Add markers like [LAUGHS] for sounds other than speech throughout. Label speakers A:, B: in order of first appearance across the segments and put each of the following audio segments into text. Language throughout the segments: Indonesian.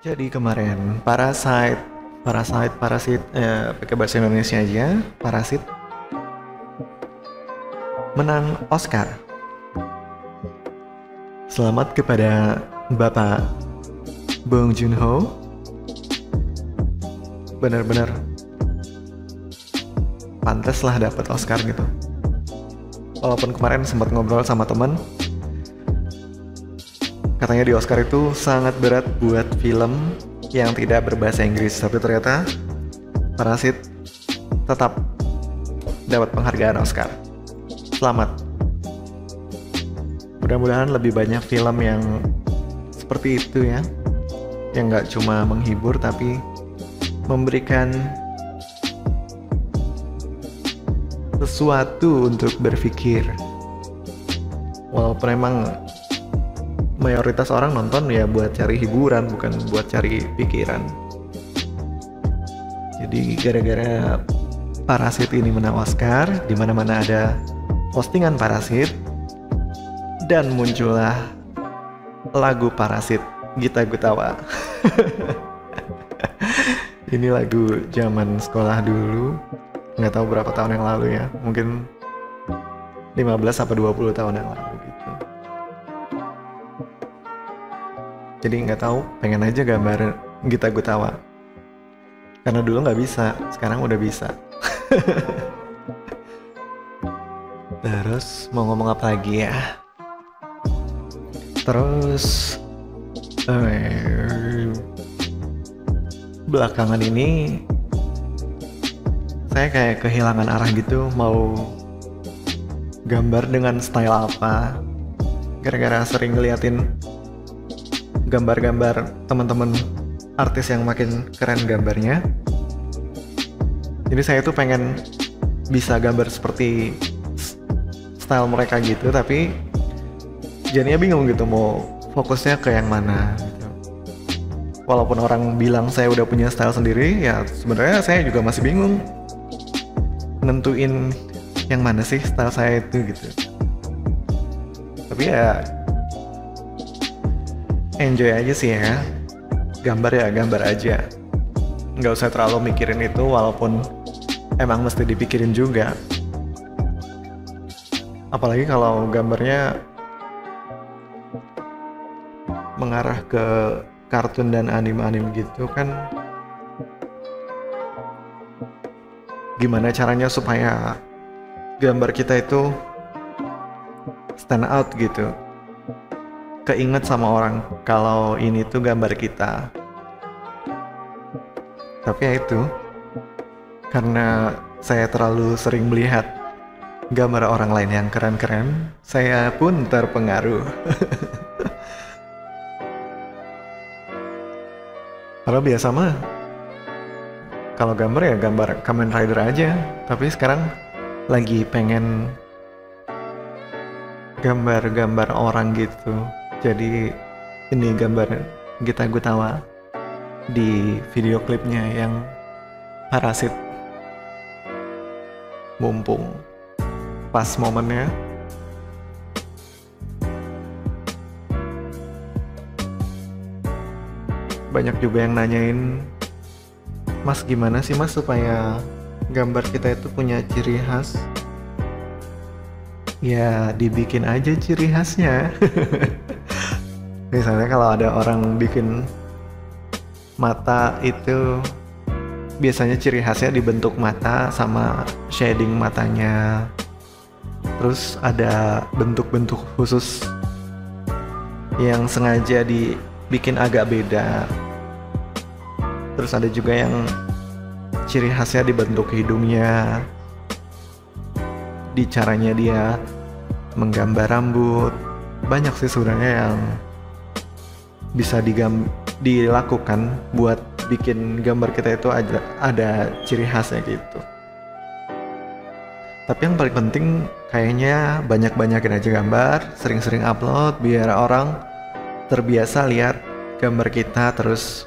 A: Jadi kemarin Parasite, Parasite, Parasit, eh, pakai bahasa Indonesia aja, Parasit menang Oscar. Selamat kepada Bapak Bong Joon-ho. Benar-benar pantas lah dapat Oscar gitu. Walaupun kemarin sempat ngobrol sama teman, katanya di Oscar itu sangat berat buat film yang tidak berbahasa Inggris, tapi ternyata Parasit tetap dapat penghargaan Oscar. Selamat. Mudah-mudahan lebih banyak film yang seperti itu ya, yang nggak cuma menghibur tapi memberikan sesuatu untuk berpikir. Walaupun emang mayoritas orang nonton ya buat cari hiburan bukan buat cari pikiran. Jadi gara-gara Parasit ini menang Oscar, di mana-mana ada postingan Parasit dan muncullah lagu Parasit Gita Gutawa. [LAUGHS] ini lagu zaman sekolah dulu nggak tahu berapa tahun yang lalu ya mungkin 15 sampai 20 tahun yang lalu jadi nggak tahu pengen aja gambar Gita Gutawa. Karena dulu nggak bisa sekarang udah bisa. [LAUGHS] Terus mau ngomong apa lagi ya? Terus eh, belakangan ini saya kayak kehilangan arah gitu mau gambar dengan style apa. Gara-gara sering ngeliatin gambar-gambar teman-teman artis yang makin keren gambarnya jadi saya tuh pengen bisa gambar seperti style mereka gitu tapi jadinya bingung gitu mau fokusnya ke yang mana gitu. walaupun orang bilang saya udah punya style sendiri ya sebenarnya saya juga masih bingung nentuin yang mana sih style saya itu gitu tapi ya enjoy aja sih ya. Gambar ya gambar aja. Nggak usah terlalu mikirin itu walaupun emang mesti dipikirin juga. Apalagi kalau gambarnya mengarah ke kartun dan anim-anim gitu kan. Gimana caranya supaya gambar kita itu stand out gitu keinget sama orang kalau ini tuh gambar kita. Tapi ya itu karena saya terlalu sering melihat gambar orang lain yang keren-keren saya pun terpengaruh. [LAUGHS] Kalau biasa mah kalau gambar ya gambar Kamen Rider aja. Tapi sekarang lagi pengen gambar-gambar orang gitu jadi ini gambar Gita Gutawa di video klipnya yang parasit mumpung pas momennya banyak juga yang nanyain Mas gimana sih mas supaya gambar kita itu punya ciri khas? Ya dibikin aja ciri khasnya. [LAUGHS] Misalnya kalau ada orang bikin mata itu biasanya ciri khasnya dibentuk mata sama shading matanya. Terus ada bentuk-bentuk khusus yang sengaja dibikin agak beda. Terus ada juga yang ciri khasnya dibentuk hidungnya. Di caranya dia menggambar rambut. Banyak sih sebenarnya yang bisa digam dilakukan buat bikin gambar kita itu ada ada ciri khasnya gitu. Tapi yang paling penting kayaknya banyak-banyakin aja gambar sering-sering upload biar orang terbiasa lihat gambar kita terus.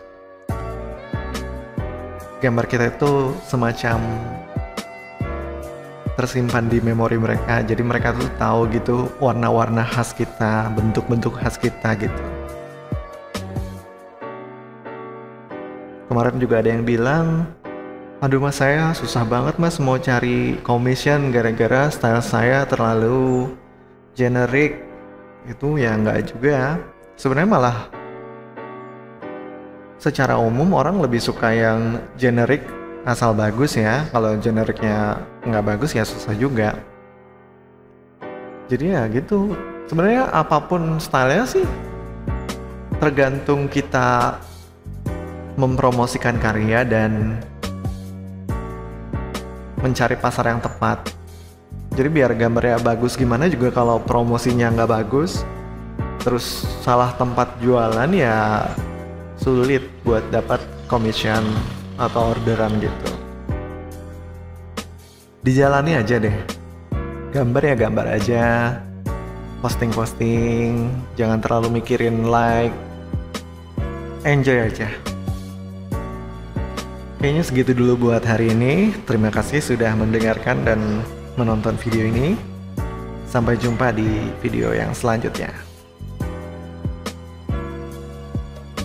A: Gambar kita itu semacam tersimpan di memori mereka jadi mereka tuh tahu gitu warna-warna khas kita bentuk-bentuk khas kita gitu kemarin juga ada yang bilang aduh mas saya susah banget mas mau cari commission gara-gara style saya terlalu generik itu ya nggak juga sebenarnya malah secara umum orang lebih suka yang generik asal bagus ya. Kalau generiknya nggak bagus ya susah juga. Jadi ya gitu. Sebenarnya apa pun stylenya sih tergantung kita mempromosikan karya dan mencari pasar yang tepat. Jadi biar gambarnya bagus gimana juga kalau promosinya nggak bagus, terus salah tempat jualan ya sulit buat dapat commission atau orderan gitu. Dijalani aja deh. Gambar ya gambar aja. Posting-posting, jangan terlalu mikirin like. Enjoy aja. Kayaknya segitu dulu buat hari ini. Terima kasih sudah mendengarkan dan menonton video ini. Sampai jumpa di video yang selanjutnya.